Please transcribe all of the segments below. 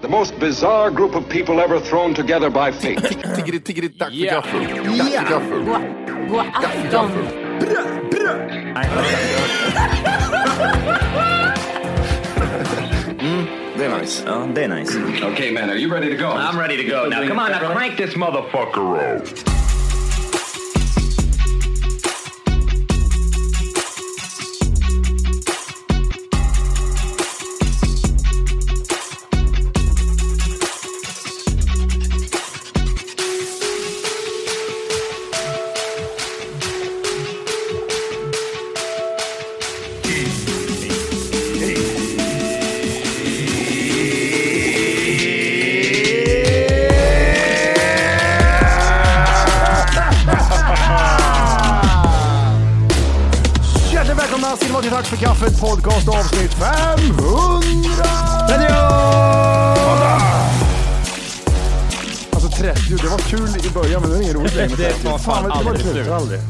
The most bizarre group of people ever thrown together by fate. Tiggeri, tiggeri, dack för Ja. gaffel. Dack för gaffel. God afton. Mm, det är nice. Ja, det är nice. okay, man, are you ready to go? I'm ready to go. Now, come on, now crank this motherfucker up. 30, det var kul i början men det är inget roligt längre Det 30. tar fan det aldrig var slut. aldrig.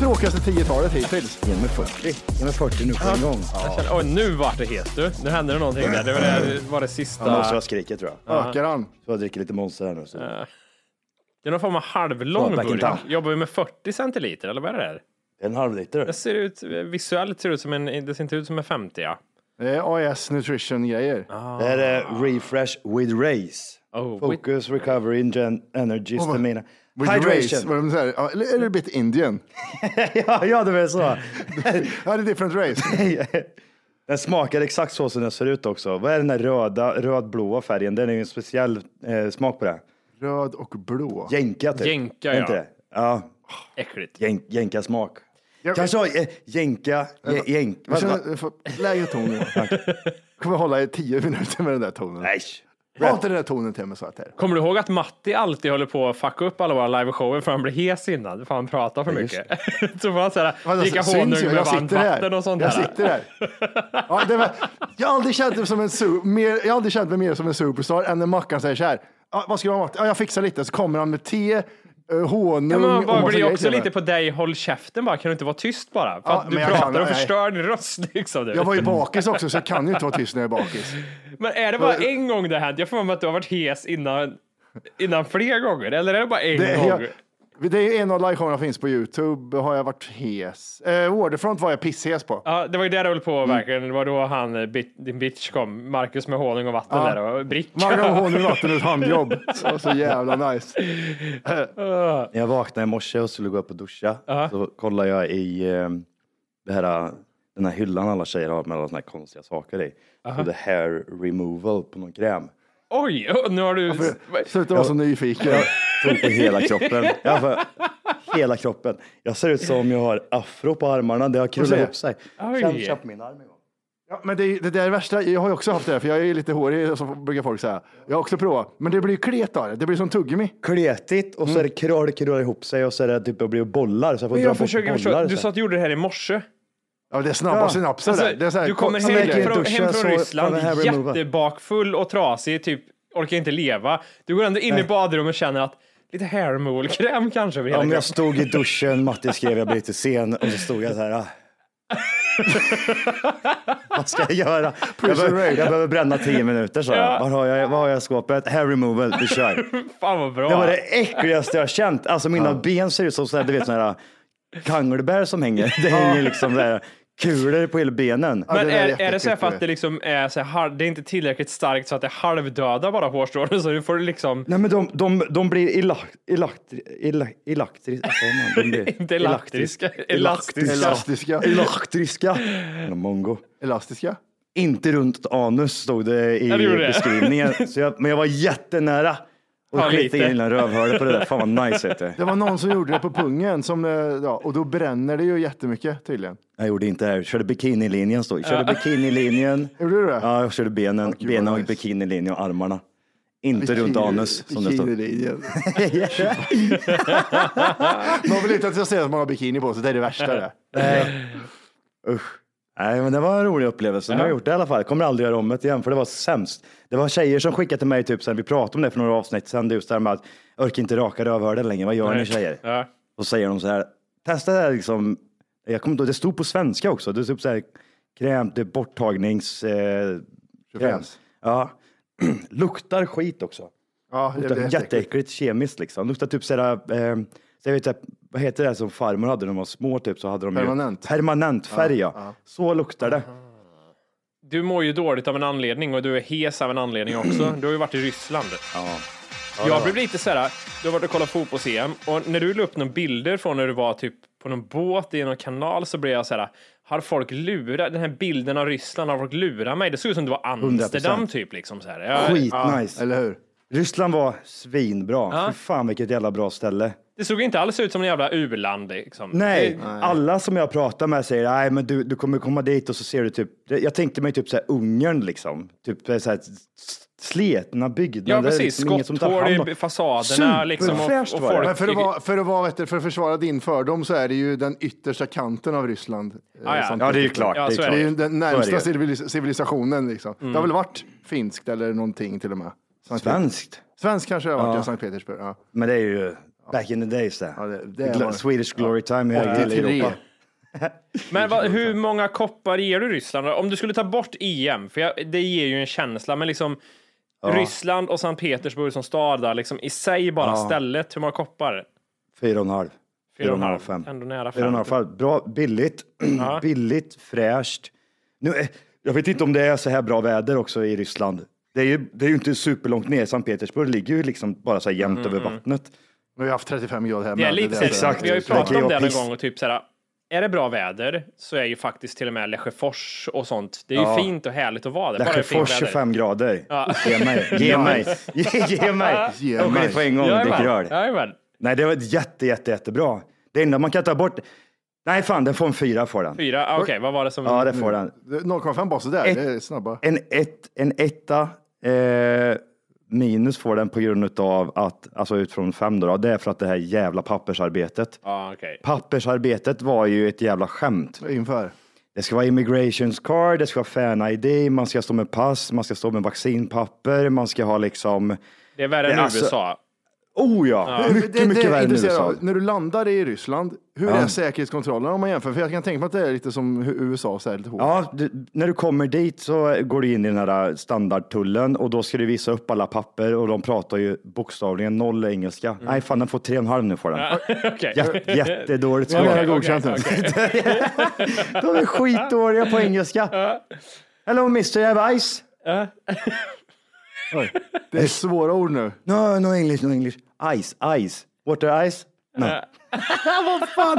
Tråkigaste 10-talet hittills. Ge mig 40. Ge mig 40 nu på en gång. Jag känner, oj, nu vart det het du. Nu hände det någonting där. Det var det, var det Jag måste sista. ha skriket tror jag. Ökar han? Så jag dricker lite monster här nu. Så. Det är någon form av halvlång Ja, burk. Jobbar vi med 40 centiliter eller vad är det där? En halv liter. Det ser ut, visuellt ser det ut som en, det ser inte ut som en 50 ja. Det är AS Nutrition grejer. Det här är Refresh with Race. Oh, Focus, recovery, gen- energy, vad- stamina. With race, Hydration. de säger. Ja, Eller är det bit Indian? ja, ja, det är så. Ja, det är different race. Den smakar exakt så som den ser ut också. Vad är den där röda, rödblåa färgen? Den är ju en speciell eh, smak på det. Röd och blå. Jänka typ. Jänka, inte ja. det? Ja, Äckligt. jänk, jänka-smak. Jag- Kanske ha eh, jänka, jä- jänk. Jag vad- känner, vad- jag får lägre ton nu. Kommer hålla i tio minuter med den där tonen. Nej. Ha inte den där tonen till mig så att här. Kommer du ihåg att Matti alltid håller på att fucka upp alla våra liveshower för han blir hes innan? För han pratar för mycket. så får han såhär, Vadå, dricka honung jag? med Jag varmt här. vatten och sånt Jag där. sitter där. Ja, det var, jag har aldrig känt mig som en mer, jag aldrig känt mig mer som en superstar än när Mackan säger så här. Ja, vad ska du ha Matti? Ja, jag fixar lite. Så kommer han med te, honung Ja, men man bara blir också lite på dig, håll käften bara, kan du inte vara tyst bara? För Ja, att du jag pratar kan- och nej. förstör din röst liksom. Du. Jag var ju bakis också så jag kan ju inte vara tyst när jag är bakis. Men är det bara en gång det hänt? Jag får mig att du har varit hes innan, innan fler gånger, eller är det bara en Det gång? är, det är en av liveshowerna finns på Youtube. Har jag varit hes. Eh, Waterfront var jag pisshes på. Ja, det var ju det du höll på Mm. verkligen. Det var då han, eh, bit, din bitch kom, Marcus med honung och vatten Ja. där och bricka. Man har honung, vatten och ett handjobb. Så, så jävla nice. När jag vaknade i morse och skulle gå upp och duscha så kollade jag i eh, det här, den här hyllan alla tjejer har med alla såna här konstiga saker i. Så det hair removal på någon kräm. Oj, nu har du... Sluta vara så nyfiken. Jag tog på hela kroppen. Jag bara, hela kroppen. Jag ser ut som jag har afro på armarna. Det har krullat ihop sig. Känn, känn på min arm. Ja, men det, är- det där är värsta, jag har ju också haft det, för jag är ju lite hårig, så brukar folk säga. Jag har också provat, men det blir ju klet av det. Det blir som tuggummi. Kletigt och så är det krullar, det krullar ihop sig och så är det typ att bli bollar. Så jag får Men jag försöker bollar. förstå. Du sa att du gjorde det här i morse. Ja, det är snabba Ja. synapser Alltså, där. Det är så här, du kommer hem från, hem från Ryssland jättebakfull och trasig, typ orkar inte leva. Du går ändå in i badrummet och känner att lite hair removal-kräm kanske över hela Om jag stod i duschen, Matti skrev jag blir lite sen och så stod jag så här. Ah. Vad ska jag göra? Jag behöver, jag behöver bränna tio minuter så. Ja. Var har jag, vad har jag i skåpet? Hair removal, vi kör. Fan vad bra. Det var det äckligaste jag har känt. Alltså mina ben ser ut som så här, du vet sådana här kangelbär som hänger. Det hänger liksom där kulor på hela benen. Ja, Men det där är, är är det så här jätteäckligt, för att det liksom är så här, det är inte tillräckligt starkt så att det är halvdöda bara hårstrån så du får liksom Nej men de, de, de blir elektriska. Inte elektriska, elastiska. Elastiska. Elektriska. Mongo. Elastiska? Inte runt anus stod det i Ja, det det. beskrivningen. Så jag, men jag var jättenära. Och Ja, skita i lite. lilla rövhålet på det där. Fan vad nice vet du. Det var någon som gjorde det på pungen som, eh, ja, och då bränner det ju jättemycket tydligen. Jag gjorde inte det här. Jag körde bikinilinjen stod. Jag körde bikinilinjen. Gjorde du det? Ja, jag körde benen, gud, benen och nice. bikinilinjen och armarna. Inte runt anus som det står. Man vill inte att jag ser att man har bikini på sig, det är det värsta det. Usch. Nej, men det var en rolig upplevelse. Nu har jag gjort det i alla fall. Kommer aldrig göra om det igen, för det var sämst. Det var tjejer som skickade till mig, typ sen vi pratade om det för några avsnitt sen, just det här med att jag orkar inte raka rövhålet längre. Vad gör ni tjejer? Ja. Då säger de så här, testa det här liksom. Jag kommer inte det stod på svenska också. Det stod så här, kräm, det är borttagnings... Eh, kräm. Ja. Luktar skit också. Ja, det, Luktar är jätteäckligt. jätteäckligt kemiskt liksom. Luktar typ sådär, eh, så jag vet, vad heter det som farmor hade när de var små typ så hade de Permanent. Ju, permanent färg ja. Så luktar det. Du mår ju dåligt av en anledning och du är hes av en anledning också. Du har ju varit i Ryssland. jag blev lite så här, du har varit och kollat fotbolls-EM och när du la upp några bilder från när du var typ på någon båt i någon kanal så blev jag så här, har folk lurat, den här bilden av Ryssland, har folk lurat mig? Det såg ut som det var Amsterdam 100%. typ liksom så här. Jag, Skitnice. Eller hur? Ryssland var svinbra. Fy fan vilket jävla bra ställe. Det såg inte alls ut som en jävla u-land liksom. Nej, alla som jag pratar med säger nej men du, du kommer komma dit och så ser du typ, jag tänkte mig typ så här Ungern liksom. Typ så här sletna byggnader. ja precis, liksom inget som tar hand om- skotthål i fasaderna liksom. Och, och Superfräscht. Men för att, vara, för, att vara, för att försvara din fördom så är det ju den yttersta kanten av Ryssland. eh, Ja, ja. Det är ju klart. Ja, det är är Det är klart. ju den närmsta civilis- civilisationen. Liksom. Det har väl varit finskt eller någonting till och med. Svenskt. Svensk kanske det har varit, ja. Sankt Petersburg. Ja. Men det är ju back in the days det. Ja, det- det Gl- var- Swedish glory time i hela 83. Europa. Men vad, hur många koppar ger du Ryssland? Om du skulle ta bort EM, för jag, det ger ju en känsla, men liksom Ryssland och Sankt Petersburg som stad, där, liksom i sig bara stället, hur många koppar? Fyra och en halv. Fyra och en halv, fem. ändå nära Fyra och en halv, fem. fem. Bra, billigt, billigt, fräscht. Nu, eh, jag vet inte om det är så här bra väder också i Ryssland. Det är ju, det är ju inte superlångt ner. Sankt Petersburg ligger ju liksom bara så här jämnt över vattnet. Vi har haft 35 grader här Det är med. lite så här, Exakt. vi har ju Så det pratat om det någon gång och typ såhär, är det bra väder så är ju faktiskt till och med Lesjöfors och sånt, det är ju Ja. fint och härligt att vara där. det Lesjöfors väder. 25 grader. Ge mig, ge mig, ge, ge mig. Ge åker dit på en gång och dricker öl. Nej, det var jätte, jätte, jättebra. Det enda man kan ta bort, nej fan, den får en fyra får den. Fyra, ah, okej, vad var det som... Ja, det får den. 0,5 bara sådär, Ett- det är snabba. En, ett, en etta eh, minus får den på grund av att, alltså utifrån fem då, det är för att det här jävla pappersarbetet. Ja, okej. Pappersarbetet var ju ett jävla skämt. Inför. Det ska vara immigrations card, det ska vara fan-id, man ska stå med pass, man ska stå med vaccinpapper, man ska ha liksom, Det är värre än alltså- USA. Oh ja, mycket, det, mycket det är värre än USA. av. När du landar i Ryssland, hur är säkerhetskontrollen om man jämför? För jag kan tänka mig att det är lite som USA, så här, lite hårt. Ja, du, när du kommer dit så går du in i den här standardtullen och då ska du visa upp alla papper och de pratar ju bokstavligen noll engelska. Nej, fan den får tre och en halv nu får den. Okej. Jä, jättedåligt svar. godkänt. okej, De är skitdåliga på engelska. Hello Mr. Ice? Oj. Det är svåra ord nu. No, no English, no English. Ice, ice. Water ice? No. Vad fan?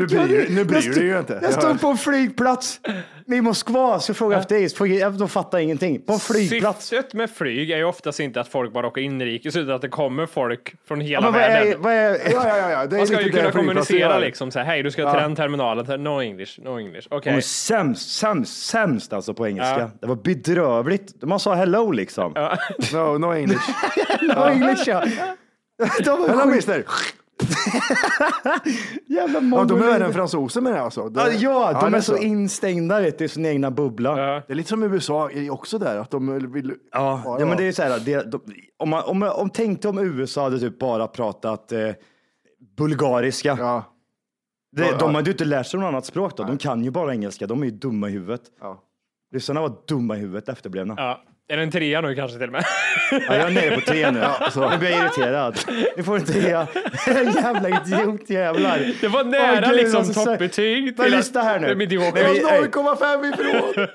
Nu bryr, nu bryr du dig ju inte. Jag stod på en flygplats i Moskva så frågade jag efter is. De fattar ingenting. På en flygplats. Syftet med flyg är ju oftast inte att folk bara åker inrikes utan att det kommer folk från Ja, hela men vad är, världen. vad är, Ja, ja, ja, ja. Det är Man ska ju kunna kommunicera liksom så här, hej du ska till den terminalen, no English, no English. Okej. Är sämst, sämst, sämst alltså på engelska. Ja. Det var bedrövligt. Man sa hello liksom. No, no English. No English ja. De var Hello skit- mister. jävla Ja, de är värre än fransoser med det alltså. Det, Ja, ja, de det är så instängda vet i sin egna bubbla. Ja, Det är lite som USA är också där, att de vill... ja, men det är så här, det, de, om, man, om, om tänkte om USA hade typ bara pratat eh, bulgariska. Ja, Det, Ja, de ja. hade ju inte lärt sig något annat språk då. De kan ju bara engelska. De är ju dumma i huvudet. ja. Ryssarna var dumma i huvudet, efterblivna. Ja. Är det en trea nu kanske till och med? Ja, jag är nere på tre nu. Nu blir jag irriterad. Ni får en trea. Jävla idiotjävlar. Det var nära Åh, Gud, liksom alltså, så- toppbetyg Men lyssna här nu. det var 0,5 ifrån.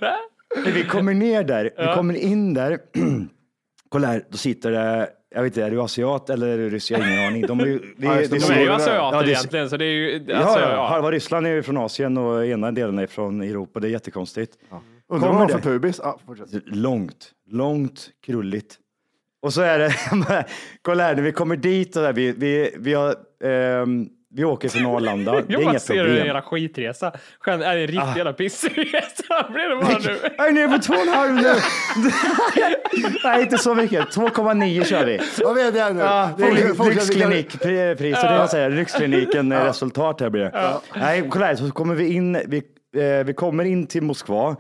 När vi kommer ner där, vi kommer in där. Kolla här, då sitter det, jag vet inte, är du asiat eller är du ryss? Jag har ingen aning. De är ju, det, Ja, det. De är ju Ja, asiater det är- egentligen, så det är ju... Ja, Alltså, ja, ja. halva Ryssland är ju från Asien och ena delen är från Europa. Det är jättekonstigt. Undrar vad Kommer han för pubis. Ja, fortsätt. Långt, långt, krulligt. Och så är det, kolla här, när vi kommer dit och där, vi, vi, vi, har, ehm, vi åker från Arlanda. Det är Jag inga ser hur en problem. jävla skitresa. Skön, är det en riktig jävla pissresa blir det bara nu. Jag är nere på två och en halv nu. Nej, inte så mycket. 2,9 kör vi. Vad vet jag nu? Ja, det är det jag säger. Rikskliniken eh, resultat här blir det. Nej, kolla här, så kommer vi in, vi, eh, vi kommer in till Moskva.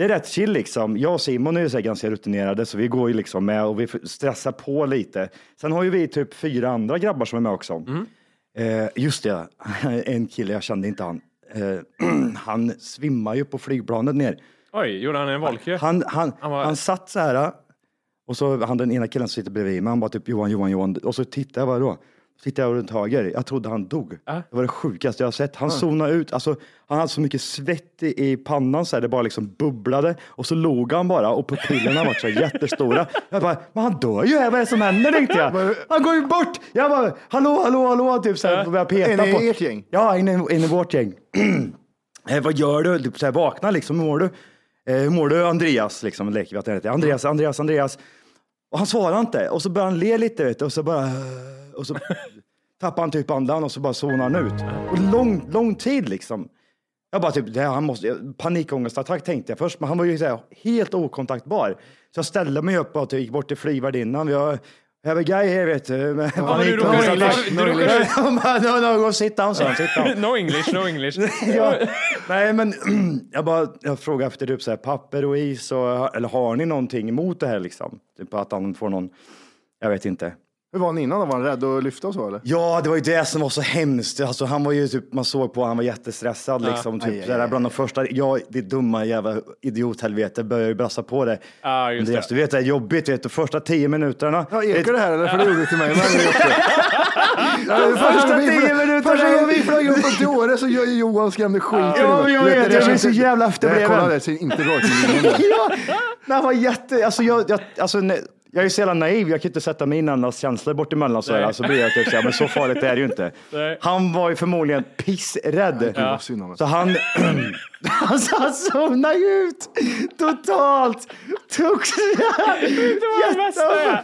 Det är rätt chill liksom. Jag och Simon är ju så ganska rutinerade så vi går ju liksom med och vi stressar på lite. Sen har ju vi typ fyra andra grabbar som är med också. Eh, just det, en kille, jag kände inte han. Eh, han svimmar ju på flygplanet ner. Oj, gjorde han en Volker? Han, han, Han han, var- satt så här och så han den ena killen som sitter bredvid mig, han bara typ Johan, Johan, Johan. Och så tittade jag bara då. Tittade jag runt höger. Jag trodde han dog. Det var det sjukaste jag har sett. Han zonade ut. Alltså, han hade så mycket svett i, i pannan så här, det bara liksom bubblade. Och så låg han bara och pupillerna var så jättestora. Jag bara, men han dör ju här. Vad är det som händer? Tänkte jag. Han går ju bort. Jag bara, hallå, hallå, hallå. Typ så här, började peta ni på. i ert gäng? Ja, inne, inne i vårt gäng. eh, vad gör du? Typ så här, vakna liksom. Hur mår du? Eh, hur mår du Andreas? Liksom, leker vi att det heter. Andreas, Andreas, Andreas. Och han svarar inte. Och så börjar han le lite vet du, och så bara... Och så tappar han typ andan och så bara zonar han ut. Och lång, lång tid liksom. Jag bara typ, det här, han måste, panikångestattack tänkte jag först, men han var ju så här, helt okontaktbar. Så jag ställde mig upp och typ gick bort till flygvärdinnan. Have a guy here vet du. med men du råkar panikångestattack. English, du Han bara, no, no, go sit down, sa han. Sit down. No English, no English. Ja, nej, men jag bara jag frågar efter typ så här, papper och is och, eller har ni någonting emot det här liksom? Typ att han får någon, jag vet inte. Hur var han innan? Var han rädd att lyfta och så eller? Ja, det var ju det som var så hemskt. Alltså, han var ju typ, man såg på han var jättestressad liksom. Typ, Aj, aj, aj. bland de första, ja, det dumma jävla idiothelvete börjar ju brassa på det. Ja, just Andreas, det. Du vet, det är jobbigt, vet, de första tio minuterna. Ja, ekar det här eller? För det gjorde det till mig. Det. Ja, det Första tio minuterna. Första gången vi flög upp till Åre så gör ju Johan skrämde skiten Ja, jag vet, det jag blir så inte- jävla efterbliven. Kolla, det ser inte bra ut. ja, han var jätte, alltså jag, jag, alltså, jag är så jävla naiv, jag kan inte sätta mig in i andras känslor bort emellan så här, alltså blir jag typ så här, men så farligt är det ju inte. Nej. Han var ju förmodligen pissrädd. mig. Så han, alltså, han zonade ut totalt. Tog Det var det bästa är.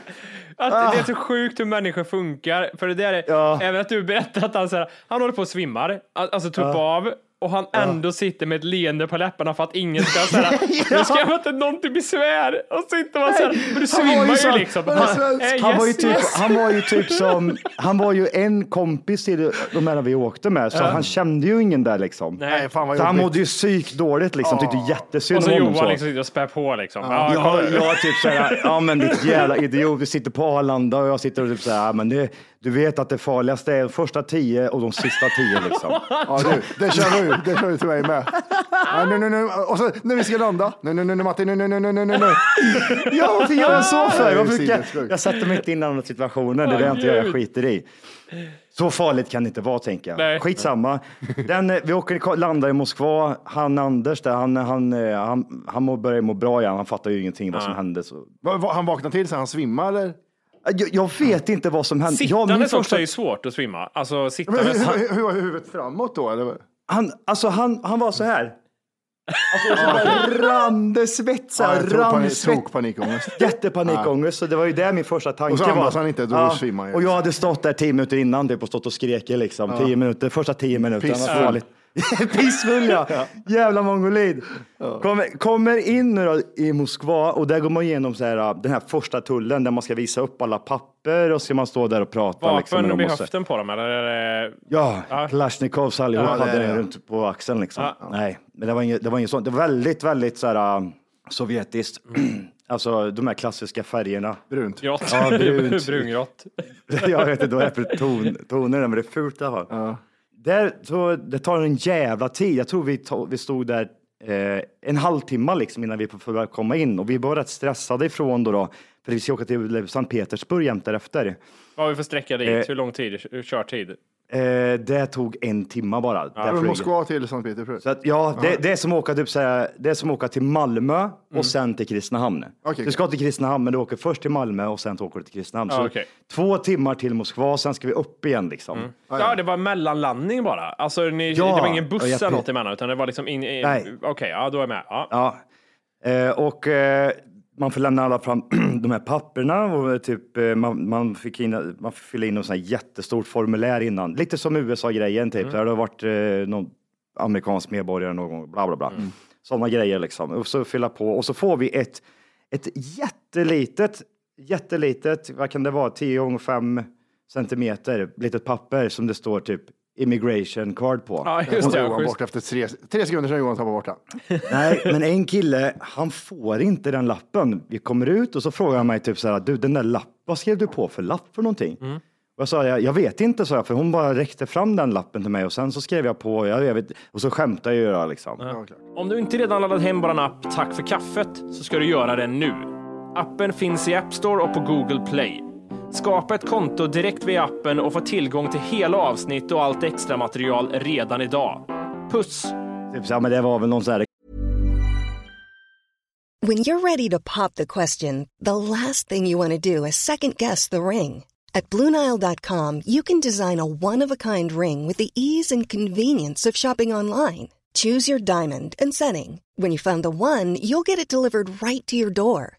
Att Ah. det är så sjukt hur människor funkar. För det där är, Ja. även att du berättar att han, så här, han håller på att svimmar, alltså tuppa av, och han ändå sitter med ett leende på läpparna för att ingen ska säga nu ska jag inte någon till besvär. Och så sitter man så här, men du ju svimmar ju så- liksom. han Han var ju yes, typ, yes. han var ju typ som, han var ju en kompis till de här vi åkte med, så han kände ju ingen där liksom. Nej, fan vad Så han mådde ju psykdåligt liksom, tyckte jättesynd Och om så honom. Johan liksom sitter och spär på liksom. Ja, Ja, kolla. jag typ såhär, ja men ditt jävla idiot, du sitter på Arlanda och jag sitter och typ såhär, ja, men det, du vet att det farligaste är de första tio och de sista tio liksom. Ja, du, det kör du. Det kör du till mig med. Ja, nu, nu, nu. Och så när vi ska landa. Nu, nu, nu, nu Matti, nu, nu, nu, nu, nu, nu. Ja, varför gör jag så för? ska, sinnessjukt. jag sätter mig inte in i andra situationer, det är det jag inte gör, jag skiter i. Så farligt kan det inte vara tänker jag. Nej. Skitsamma. Den, eh, vi åker, landar i Moskva, han Anders där, han, han, eh, han, han må, börjar må bra igen, han fattar ju ingenting vad som hände. Så. Han vaknade till så han svimmade eller? Jag, jag vet inte vad som hände. Jag, min Sittandes också första- är ju svårt att svimma. Alltså Men, sittandes. hur, hur var huvudet framåt då? Eller? Han, alltså han, han var så här. Alltså, så bara rann det svett, så Ja, här, rann svett. tog panikångest. Jättepanikångest, så det var ju det min första tanke Och så var. han inte, då svimmar han ju. Och jag hade stått där tio minuter innan typ, och stått och skrekit liksom. Tio minuter, första tio minuterna. Pissfull. Pissfull ja. Jävla mongolid. Kommer, kommer in nu då i Moskva och där går man igenom så här, den här första tullen där man ska visa upp alla papper och ska man stå där och prata. liksom, med Vapen dem vid så- höften på dem eller? är det- Ja, Ja. Kalashnikovs allihop Ja, hade det runt på axeln liksom. Ja. Nej, men det var inget, det var inget sånt. Det var väldigt, väldigt så här uh, sovjetiskt. alltså de här klassiska färgerna. Brunt. Grått. Ja, brunt. Brungrått. Jag vet inte vad det är för ton, toner, men det är fult i alla fall. Där, så, det tar en jävla tid. Jag tror vi, to, vi stod där eh, en halvtimme liksom innan vi får komma in och vi var rätt stressade ifrån då, då för vi ska åka till Sankt Petersburg jämt därefter. Vad har vi för sträcka dit? Eh, Hur lång tid? Körtid? Eh, det tog en timme bara. det här Från. Moskva till Sankt Petersburg. Så att, ja, det, det, är som åka, typ, såhär, det är som åka till Malmö och Mm. sen till Kristinehamn. Okej, du ska till Kristinehamn, men du åker först till Malmö och sen åker du till Kristinehamn. Ja, okej. Två timmar till Moskva, sen ska vi upp igen liksom. Ja, det var mellanlandning bara. Alltså, ni, Ja, det var ingen buss och eller något emellan, utan det var liksom in, in, Nej. Okej, ja, då är jag med. Ja. Ja. Eh, och eh, man får lämna alla fram de här papperna och typ, eh, man, man, fick in, man fylla in något sånt här jättestort formulär innan. Lite som USA-grejen typ. Där det har varit eh, någon amerikansk medborgare någon gång, bla bla bla. Sådana grejer liksom. Och så fylla på och så får vi ett, ett jättelitet, jättelitet, vad kan det vara, 10 gånger 5 centimeter, litet papper som det står typ immigration card på. Ja, Och just det. Johan bort efter tre, tre sekunder sedan Johan tappade bort den. Nej, men en kille, han får inte den lappen. Vi kommer ut och så frågar han mig typ så här, du den där lappen, vad skrev du på för lapp för någonting? Och jag sa, jag, jag vet inte, så jag, för hon bara räckte fram den lappen till mig och sen så skrev jag på, jag, jag vet, och så skämtade jag ju liksom. Om du inte redan laddat hem vår app Tack för kaffet så ska du göra det nu. Appen finns i App Store och på Google Play. Skapa ett konto direkt via appen och få tillgång till hela avsnitt och allt extra material redan idag. Puss! Typ så, här, men det var väl någon så här When you're ready to pop the question, the last thing you want to do is second guess the ring. At Bluenile.com, you can design a one of a kind ring with the ease and convenience of shopping online. Choose your diamond and setting. When you find the one, you'll get it delivered right to your door.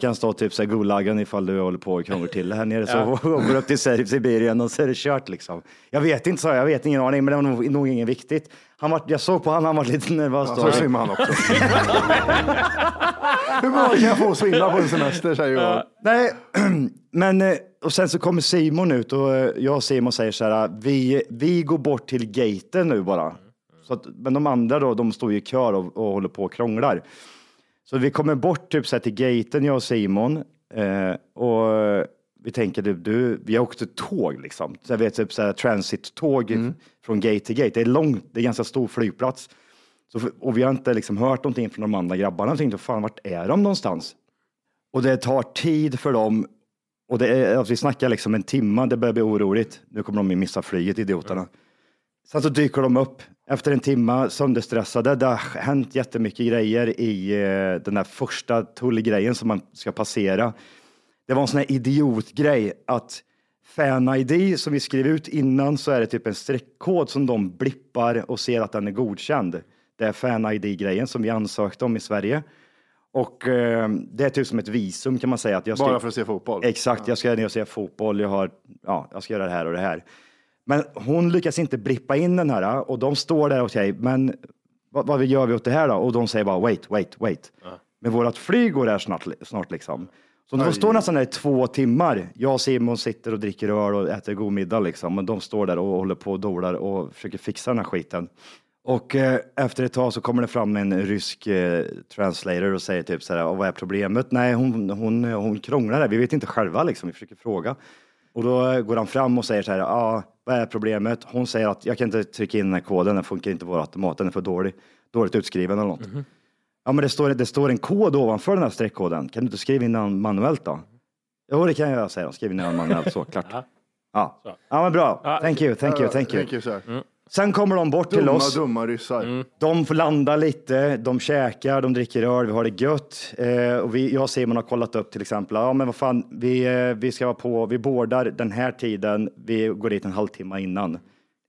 Kan stå typ så här Gulagen ifall du håller på och krånglar till det här nere så och går upp till Sibirien och så är det kört liksom. Jag vet inte, så jag vet ingen aning, men det var nog, nog inget viktigt. Han var, jag såg på honom, han var lite nervös. Så svimmar han också. Hur många kan jag få svimma på en semester, säger Johan. Nej, men eh, och sen så kommer Simon ut och eh, jag och Simon säger så här, vi, vi går bort till gaten nu bara. Så att, men de andra då, de står ju i kör och, och håller på och krånglar. Så vi kommer bort typ så här till gaten, jag och Simon. Eh, och vi tänker, du, du, vi har åkt ett tåg liksom. Så jag vet, typ så här transit-tåg från gate till gate. Det är långt, det är ganska stor flygplats. Så, och vi har inte liksom hört någonting från de andra grabbarna. Jag tänkte, fan vart är de någonstans? Och det tar tid för dem. Och det är, alltså vi snackar liksom en timme, det börjar bli oroligt. Nu kommer de ju missa flyget, idioterna. Sen så dyker de upp efter en timme sönderstressade. Det har hänt jättemycket grejer i eh, den där första tullgrejen som man ska passera. Det var en sån här idiotgrej att Fan-ID som vi skrev ut innan så är det typ en streckkod som de blippar och ser att den är godkänd. Det är Fan-ID-grejen som vi ansökte om i Sverige. Och eh, det är typ som ett visum kan man säga. Att jag ska, Bara för att se fotboll. Exakt, jag ska ner och se fotboll, jag, har, ja, jag ska göra det här och det här. Men hon lyckas inte blippa in den här och de står där och säger, men vad, vad gör vi åt det här då? Och de säger bara wait, wait, wait. Men vårat flyg går här snart, snart liksom. Så de Aj. står nästan där i två timmar. Jag och Simon sitter och dricker öl och äter god middag liksom. Men de står där och håller på och dolar och försöker fixa den här skiten. Och eh, efter ett tag så kommer det fram en rysk eh, translator och säger typ så här, "Och vad är problemet? Nej, hon, hon, hon krånglar där. Vi vet inte själva liksom. Vi försöker fråga. Och då går han fram och säger så här, ja, vad är problemet? Hon säger att jag kan inte trycka in den här koden, den funkar inte vår automat, den är för dålig, dåligt utskriven eller något. Ja, men det står, det står en kod ovanför den här streckkoden. Kan du inte skriva in den manuellt då? Jo, det kan jag göra, säger de. Skriv in den manuellt, så klart. Ja, ja men bra. Thank you, thank you, thank you. Thank you, sir. Sen kommer de bort till Dumma, oss. dumma ryssar. De får landa lite, de käkar, de dricker öl, vi har det gött. Eh, och vi, jag och Simon har kollat upp till exempel, ja men vad fan, vi, eh, vi ska vara på, vi bordar den här tiden, vi går dit en halvtimme innan.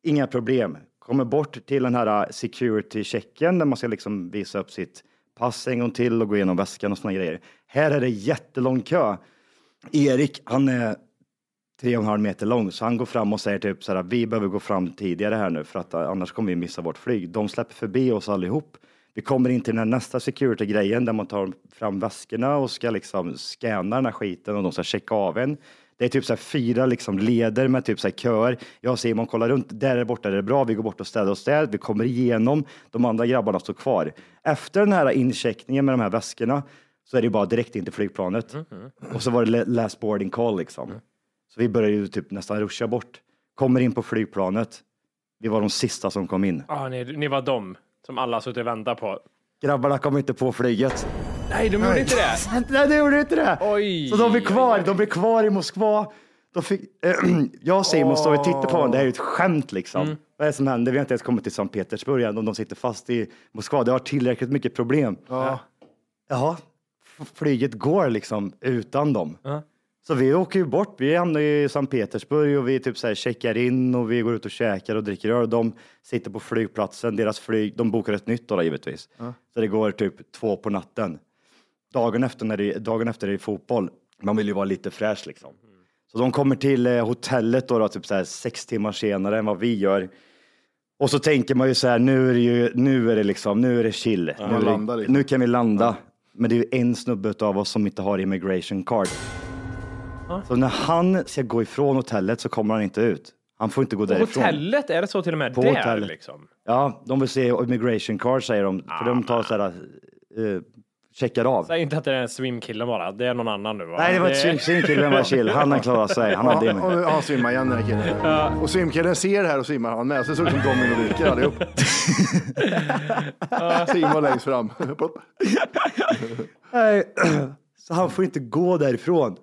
Inga problem. kommer bort till den här security-checken där man ska liksom visa upp sitt pass en gång till och gå igenom väskan och såna grejer. Här är det jättelång kö. Erik, han är tre och en halv meter lång, så han går fram och säger typ så här, vi behöver gå fram tidigare här nu för att eh, annars kommer vi missa vårt flyg. De släpper förbi oss allihop. Vi kommer in till den nästa security-grejen där man tar fram väskorna och ska liksom scanna den här skiten och de ska checka av en. Det är typ så här fyra liksom leder med typ så här köer. Jag och Simon kollar runt. Där är borta är det bra. Vi går bort och städar oss där. Vi kommer igenom. De andra grabbarna står kvar. Efter den här incheckningen med de här väskorna så är det bara direkt in till flygplanet. Och så var det last boarding call liksom. Så vi började ju typ nästan ruscha bort. Kommer in på flygplanet. Vi var de sista som kom in. Ah, ni, ni var de som alla suttit och väntat på. Grabbarna kom inte på flyget. Nej, de gjorde inte det. Nej, de gjorde inte det. Oj. Så de blev kvar. De blev kvar i Moskva. De fick, jag och Simon står och tittar på honom. Det här är ju ett skämt liksom. Mm. Vad är det som händer? Vi har inte ens kommit till Sankt Petersburg än och de sitter fast i Moskva. Det har tillräckligt mycket problem. Ja. Jaha, flyget går liksom utan dem. Ja. Så vi åker ju bort. Vi hamnar i Sankt Petersburg och vi typ så här checkar in och vi går ut och käkar och dricker öl. De sitter på flygplatsen. Deras flyg, de bokar ett nytt då, då givetvis. Så det går typ två på natten. Dagen efter, när det, dagen efter är det fotboll. Man vill ju vara lite fräsch liksom. Så de kommer till eh, hotellet då, då typ så här sex timmar senare än vad vi gör. Och så tänker man ju så här, nu är det ju, nu är det liksom, nu är det chill. nu, är det, liksom. nu kan vi landa. Men det är ju en snubbe av oss som inte har immigration card. Så när han ska gå ifrån hotellet så kommer han inte ut. Han får inte gå På därifrån. hotellet? Är det så till och med På där hotellet. liksom? Ja, de vill se immigration card säger de. För de tar så här, eh, checkar av. Säg inte att det är en swimkille bara. Det är någon annan nu va? Nej, det var ett swim- swimkille, den var chill. Han har klarat sig. Han Ja, det och han svimmar igen den här killen. Och swimkillen ser det här och svimmar han med. Så det såg ut som dominobrickor allihop. Simon längst fram. Nej, Så han får inte gå därifrån.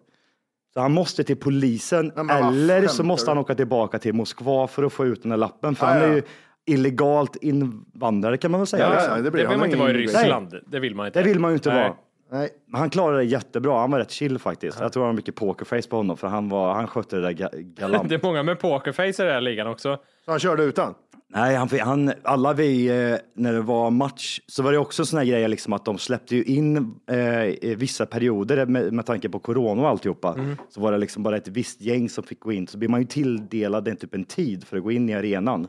Så han måste till polisen men vad eller så måste han åka tillbaka till Moskva för att få ut den här lappen. För Ja, han är ja. ju illegalt invandrare kan man väl säga. Ja, liksom. ja, det blir Det vill han man inte vara i Ryssland. Det vill man inte. Det vill man ju inte Nej. vara. Nej. Men han klarade det jättebra. Han var rätt chill faktiskt. Jag tror han har mycket pokerface på honom för han, var, han skötte det där ga- galant. Det är många med pokerface i den här ligan också. Så han körde utan? Nej, han, han, alla vi, eh, när det var match, så var det också såna grejer liksom att de släppte ju in eh, vissa perioder med, med tanke på corona och alltihopa. Mm. Så var det liksom bara ett visst gäng som fick gå in. Så blir man ju tilldelad en typ en tid för att gå in i arenan.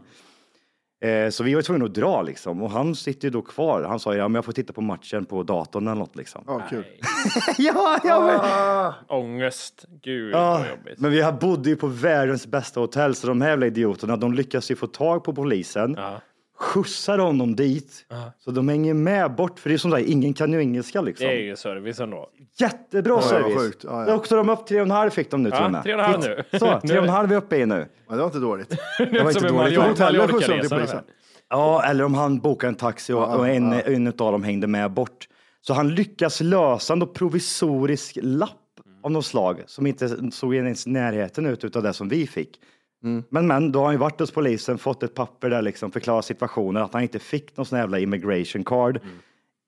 Eh, så vi var tvungna att dra liksom. Och han sitter ju då kvar. Han sa, ja men jag får titta på matchen på datorn eller något liksom. Ja, kul. ja, ja, men, Ångest. Gud ja, vad jobbigt. men vi bodde ju på världens bästa hotell, så de här jävla idioterna, de lyckas ju få tag på polisen. Ja. Skjutsar honom dit. Så de hänger med bort, för det är som där, ingen kan ju engelska liksom. Det är ju service ändå. Jättebra Ja, service. Ja, ja. Då åkte de upp tre och en halv fick de nu till Ja, och med. tre och en halv nu. Så, tre och en halv är uppe i nu. Ja, det var inte dåligt. Det var inte dåligt. Hotellet skjutsade de till polisen. Ja, eller om han bokade en taxi och, och en, en av dem hängde med bort. Så han lyckas lösa en provisorisk lapp av något slag som inte såg ens närheten ut utav det som vi fick. Men, men då har han ju varit hos polisen, fått ett papper där liksom förklarar situationen att han inte fick någon sån jävla immigration card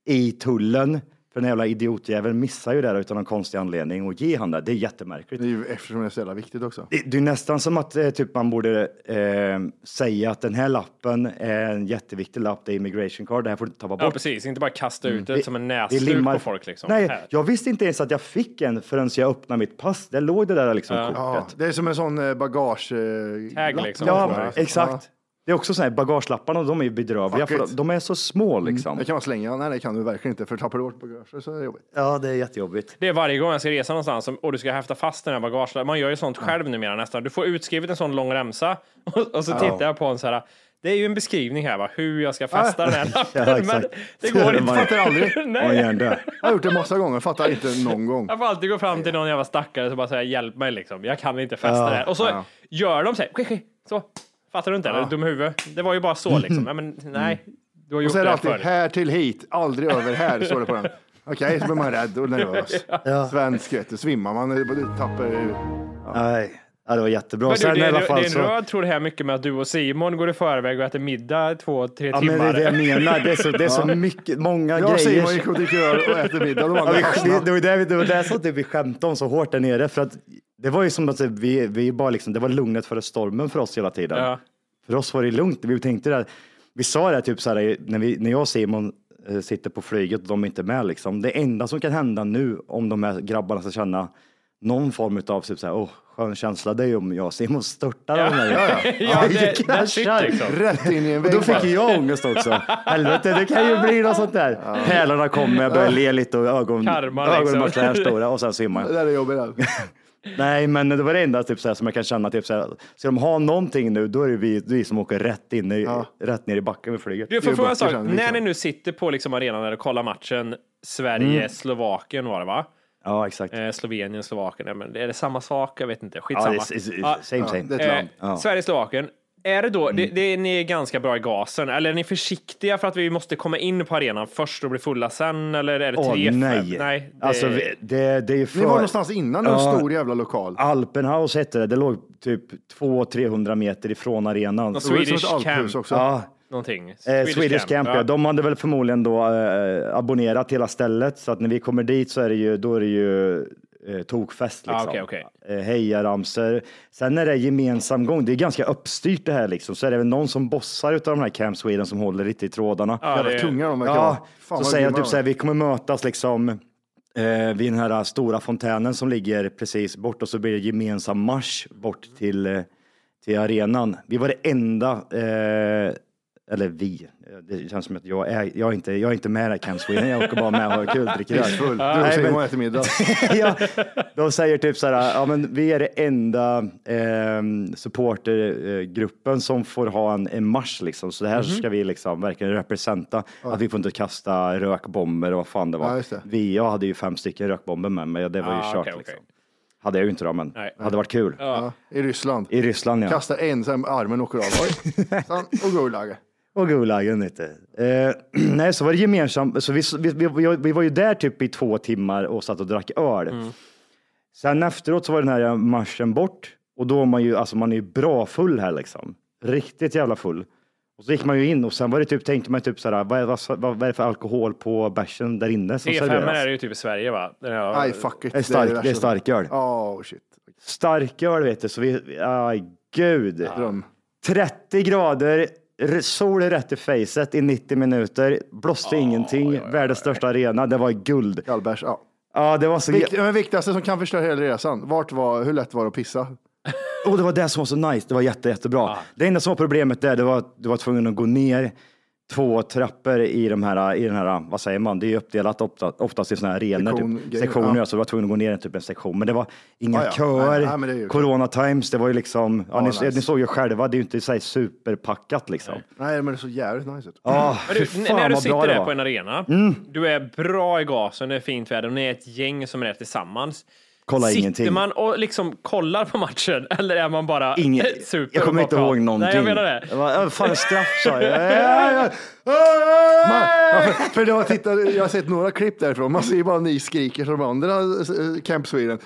i tullen. För den jävla idiotjäveln missar ju det där utan någon konstig anledning och ge han det. Det är jättemärkligt. Det är ju eftersom det är så jävla viktigt också. Det, det är nästan som att eh, typ, man borde eh, säga att den här lappen är en jätteviktig lapp, det är immigration card, det här får du inte Ja, bort. precis. Inte bara kasta ut det Det- som en näsduk limmar- på folk liksom. Nej, Här. jag visste inte ens att jag fick en förrän jag öppnade mitt pass. Där låg det där liksom Ja, kortet. det är som en sån eh, bagage... eh, Tag, lapp liksom. Ja, exakt. Det är också så här, bagagelapparna, de är ju bedrövliga Fuck för it. de är så små liksom. Det kan man slänga. Nej, det kan du verkligen inte. För tappar du bort bagage så är det jobbigt. Ja, det är jättejobbigt. Det är varje gång jag ska resa någonstans som- och du ska häfta fast den här bagagen. Man gör ju sånt själv numera nästan. Du får utskrivet en sån lång remsa och, och så tittar jag på en så här. Det är ju en beskrivning här, va? hur jag ska fästa den här lappen. Ja, exakt. men det går inte. Man fattar aldrig. Man Nej. det. Jag har gjort det massa gånger, fattar inte någon gång. Jag får alltid gå fram till någon jävla stackare och bara säga hjälp mig liksom. Jag kan inte fästa Ja, det här. Och så ja. gör de så här. Så. Fattar du inte? Eller dum huvud. Det var ju bara så liksom. Ja, men nej. Du har Och gjort så är det det här alltid förr. här till hit, aldrig över här, står det på den. Okej, så blir man rädd och nervös. Svensk, vet du, svimmar man, du tappar... Nej, ja, det var jättebra. Men du, Sen det, i alla det, fall det är en så... röd tråd här mycket med att du och Simon går i förväg och äter middag två, tre Ja, men det timmar. är det jag menar. Det är så, det är så mycket, många Jag och grejer. Simon gick och dricker öl och äter middag. De Ja, vi, det, det, var det, det var det som typ vi skämtade om så hårt där nere. För att det var ju som att vi, vi bara liksom, det var lugnet före stormen för oss hela tiden. Ja. För oss var det lugnt. Vi tänkte det, vi sa det typ så här, när, vi, när jag och Simon eh, sitter på flyget och de är inte med liksom. Det enda som kan hända nu om de här grabbarna ska känna någon form av typ så här, oh, skön känsla, det är ju om jag och Simon störtar Ja. den här. Ja, vi det- kraschar. liksom. Rätt in i en vägg. då fick jag ångest också. Helvete, det kan ju bli något sånt där. Pärlorna kommer, jag börjar le lite och ögon, Karma, liksom. ögonen var så här stora och sen simmar jag. Det där är jobbigt. Nej, men det var det enda typ, så här, som jag kan känna. Typ, så här, ska de ha någonting nu, då är det vi, vi som åker rätt, in i, rätt ner i backen med flyget. Du får fråga en sak. sen, När liksom. ni nu sitter på liksom arenan och kollar matchen Sverige-Slovakien var det va? Ja, exakt. Eh, Slovenien, Slovakien. Ja, men är det samma sak? Jag vet inte. Ja, Skitsamma. det är, är, är, same, same. det är ett land. Ja. Sverige-Slovakien. Är det då, det, det, är ni är ganska bra i gasen, eller är ni försiktiga för att vi måste komma in på arenan först och bli fulla sen, eller är det Åh, tre, nej. fem? nej det, Alltså, vi- det, det är för... Ni var någonstans innan, en Ja. stor jävla lokal. Alpenhaus hette det. Det låg typ 200-300 meter ifrån arenan. Det som Swedish camp. också. Ja, någonting. eh, Swedish, Camp, ja. De hade väl förmodligen då eh, abonnerat hela stället, så att när vi kommer dit så är det ju, då är det ju eh, tokfest. Ah, Liksom. okej, okej. Eh, hejaramsor. Sen är det gemensam gång. Det är ganska uppstyrt det här liksom. Så är det väl någon som bossar utav de här Camp Sweden som håller lite i trådarna. Ja, Jävla tunga de verkar Ja. Fan, så säger typ så här, är. vi kommer mötas liksom eh, vid den här stora fontänen som ligger precis bort och så blir det gemensam marsch bort till, till arenan. Vi var det enda, eh, eller vi, det känns som att jag är, jag är, inte, jag är inte med i Camp Sweden, jag åker bara med och har kul, dricker öl. Full. Du och Simon äter middag. ja, de säger typ så här, ja men vi är det enda eh, supportergruppen som får ha en, en marsch liksom. Så det här ska vi liksom verkligen representa. Att vi får inte kasta rökbomber och vad fan det var. Ja, det. Vi, jag hade ju fem stycken rökbomber med mig det var ju Ah, kört okej. liksom. Hade jag ju inte då, men Nej. hade varit kul. Ja, I Ryssland. I Ryssland ja. Kasta en, sen armen åker av. Oj. Sen, och Gulag. Och Gulagen lite. Eh, nej, så var det gemensamt. Så vi, vi, vi, vi var ju där typ i två timmar och satt och drack öl. Mm. Sen efteråt så var den här marschen bort och då är man ju, alltså man är ju bra full här liksom. Riktigt jävla full. Och så gick man ju in och sen var det typ, tänkte man typ sådär, vad är, vad, vad, vad är det för alkohol på bärsen där inne som T5 serveras? är det ju typ i Sverige va? Nej, fuck it. Det är stark, det är värsta. starköl. Oh shit. Starköl vet du, så vi, aj gud. Dröm. 30 grader, sol rätt i facet i 90 minuter, blåste ingenting, världens största arena, det var guld. Gallbärs, ja. Ja, det var så... Vikt, men viktigaste som kan förstöra hela resan. Vart var, hur lätt var det att pissa? Och det var det som var så nice, det var jätte, jättebra. Det enda som var problemet där, det var att du var tvungen att gå ner två trappor i, de här, i den här, vad säger man, det är ju uppdelat ofta, oftast i sådana här arenor, Sektion- typ, sektioner, ja. så du var tvungen att gå ner typ en sektion. Men det var inga Ja, ja. köer, Nej, nej, klart. corona times, det var ju liksom, ja, ni, nice. ni såg ju själva, det är ju inte så här superpackat liksom. Nej, men det är så jävligt nice ut. Ja, du, fan n- när du sitter där. Mm. på en arena, du är bra i gasen, det är fint väder och ni är ett gäng som är där tillsammans. Kolla Sitter ingenting. man och liksom kollar på matchen eller är man bara Ingen, super jag kommer inte ihåg någonting. Nej, jag menar det. Jag bara, "Äh, fan straff sa jag. Man, ja, för, för jag, tittar, jag har sett några klipp därifrån. Man ser bara ni skriker som de andra eh, Camp Sweden.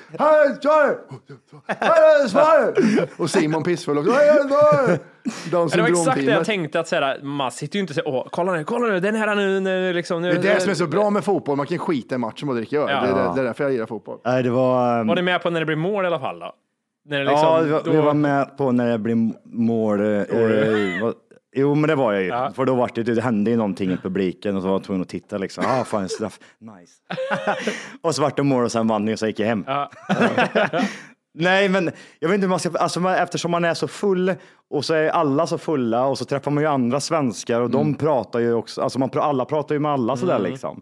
Och Simon pissfull också. Down det var exakt det jag tänkte att säga, man sitter ju inte och säger, åh, kolla nu, kolla nu, den här nu, nu liksom. Nu, Det är det som är så bra med fotboll. Man kan skita i matchen och dricka öl. Ja. Det, är, det är därför jag gillar fotboll. Nej, det var... um, Var ni med på när det blir mål i alla fall då? När det liksom, ja, vi var, då, vi var med på när det blir mål. eh, eh, jo, men det var jag ju. Ja. För då var det, det hände ju någonting i publiken och så var jag tvungen att titta liksom. Ah, fan straff. Nice. och så vart det mål och sen vann vi och så gick jag hem. Ja. Nej, men jag vet inte hur man ska, alltså eftersom man är så full och så är alla så fulla och så träffar man ju andra svenskar och de pratar ju också, alltså man, alla pratar ju med alla sådär liksom.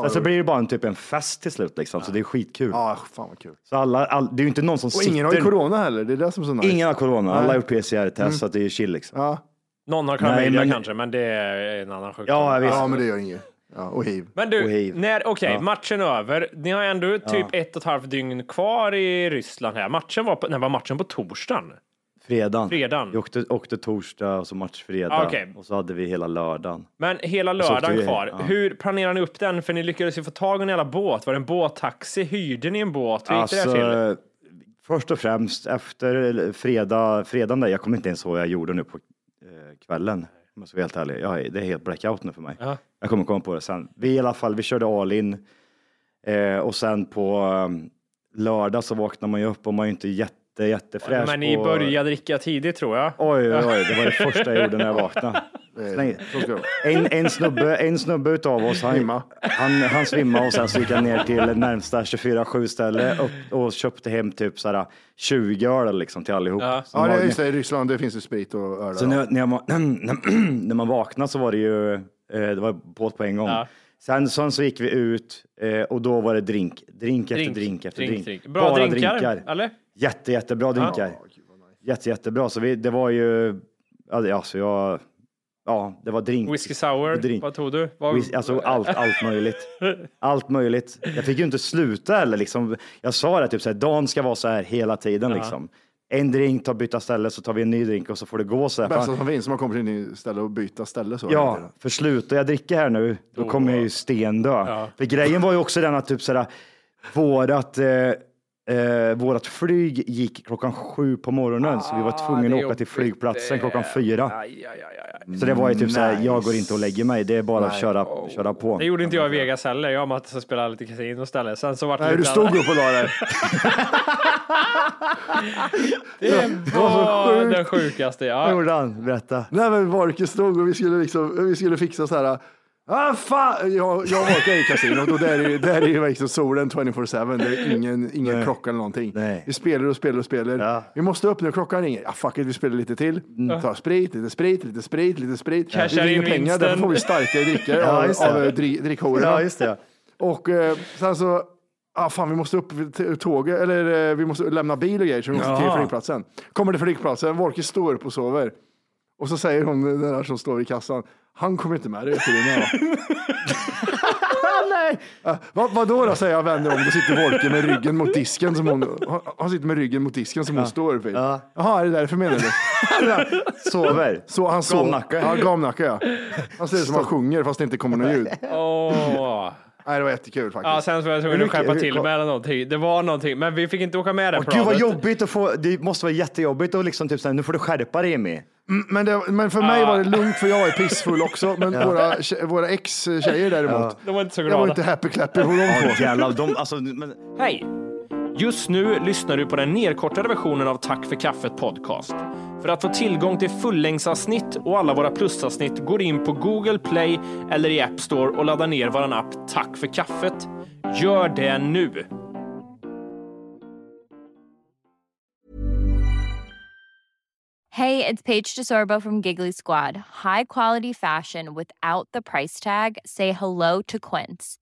Sen så blir det bara en typ en fest till slut liksom, så det är skitkul. Ja, fan vad kul. Så alla, all, det är ju inte någon som Och sitter... ingen har ju corona heller. Det är det som är så nice. Ingen har corona, alla har gjort PCR-test så att det är chill liksom. Ja, Någon har klamydia men- kanske, men det är en annan sjukdom. Ja, ja men det gör inget. Ja, och hiv. Men du, okej, Ja. matchen är över. Ni har ändå typ ett och ett halvt dygn kvar i Ryssland här. Matchen var på, när var matchen på torsdagen? Fredagen. Fredagen. Vi åkte, åkte torsdag och så match fredag. Ah, okej. Och så hade vi hela lördagen. Men hela lördagen vi- kvar. ja. Hur planerar ni upp den? För ni lyckades ju få tag i en jävla båt. Var det en båttaxi? Hyrde ni en båt? Hur gick det där till? Alltså, först och främst efter fredag, fredagen där, jag kommer inte ens ihåg vad jag gjorde nu på kvällen. Om jag ska vara helt ärlig. Jag, det är helt blackout nu för mig. Ja. Jag kommer komma på det sen. Vi i alla fall, vi körde all in. Eh, och sen på um, lördag så vaknar man ju upp och man är inte jätte, jättefräsch. Men ni på- började dricka tidigt tror jag. Oj, oj, oj, det var det första jag gjorde när jag vaknade. Släng- Så det vara. En, en, snubbe, en snubbe utav oss, han, Svimma. han, han svimmade och sen så gick han ner till närmsta 24-7 ställe upp och köpte hem typ såhär 20 öl liksom till allihop. Ja. Så Ja, det var- är just det. I Ryssland det finns ju sprit och öl. Så när, när, jag, när man vaknade så var det ju, eh, det var båt på en gång. Ja. Sen, sen så gick vi ut eh, och då var det drink, drink efter Drink, drink efter drink, drink. drink. Bra Bara drinkar, eller? Jätte, jättebra drinkar. Jätte, jättebra. Så vi, det var ju, ja, alltså jag, ja, det var drink. Whisky sour, Drink. vad tog du? Vad... Whis- Alltså allt, allt möjligt. Allt möjligt. Jag fick ju inte sluta eller liksom. Jag sa det typ så här, dagen ska vara så här hela tiden Ja. liksom. En drink, ta byta ställe, så tar vi en ny drink och så får det gå så här. Bästa som finns, man kommer till en ny ställe och byta ställe så. Ja, för slutar jag dricka här nu, då kommer jag ju stendö. Ja. För grejen var ju också den att typ sådär, vårat, eh, eh, vårat flyg gick klockan sju på morgonen, så vi var tvungna Ah, det är att åka till flygplatsen klockan fyra. Aj, aj, aj, aj. Så det var ju typ såhär, Nice. jag går inte och lägger mig, det är bara att köra, köra på. Det gjorde inte jag i Vegas heller. Jag och Mattis spelade lite kasino istället. Sen så vart det Nej, du stod upp och la där. Det var den sjukaste. Vad Ja. gjorde han? Berätta. Nej men Vorke stod och vi skulle, liksom, vi skulle fixa så här. Ah, fan! Jag, jag är i kasinot och där är, där är ju liksom solen 24-7. Det är ingen, ingen Nej. klocka eller någonting. Nej. Vi spelar och spelar och spelar. Ja. Vi måste upp nu, klockan ringer. Ja, fuck it, vi spelar lite till. Ta sprit, lite sprit, lite sprit, lite sprit. Cashar det är in pengar, vinsten. därför får vi starkare drickor Ja, av, just det. av eh, dri, drickhororna. Ja, just det. Och eh, sen så, ah, fan vi måste upp till tåget, eller eh, vi måste lämna bil och grejer så vi måste till Ja. flygplatsen. Kommer till flygplatsen, Wolke står upp och sover. Och så säger hon, den där som står i kassan, han kommer inte med dig till din Nej. uh, vad, vadå då, säger jag vänder om. Då sitter Wolke med ryggen mot disken som hon, han- sitter med ryggen mot disken som hon står vid. Ja. Jaha, är det därför menar du? Sover. Så han sov. Gamnacke. Ja, gamnacke ja. Han ser ut som han sjunger fast det inte kommer något ljud. Åh. Nej, det var jättekul faktiskt. Ja, sen så var jag tvungen att skärpa till mig eller någonting. Det var någonting, men vi fick inte åka med det Åh, gud vad planet. jobbigt att få, det måste vara jättejobbigt att liksom typ såhär, nu får du skärpa dig Jimmy. Mm, Men, det, men för mig var det lugnt för jag är pissfull också. Men våra, våra ex-tjejer däremot. De var inte så Jag glada. var inte happy clappy på de Ja två. jävlar, de, alltså, men, Hej! Just nu lyssnar du på den nedkortade versionen av Tack för kaffet podcast. För att få tillgång till fullängdsavsnitt och alla våra plusavsnitt går in på Google Play eller i App Store och laddar ner vår app Tack för kaffet. Gör det nu! Hej, det är Paige DeSorbo från Giggly Squad. High quality fashion without the price tag. Say hello to Quince.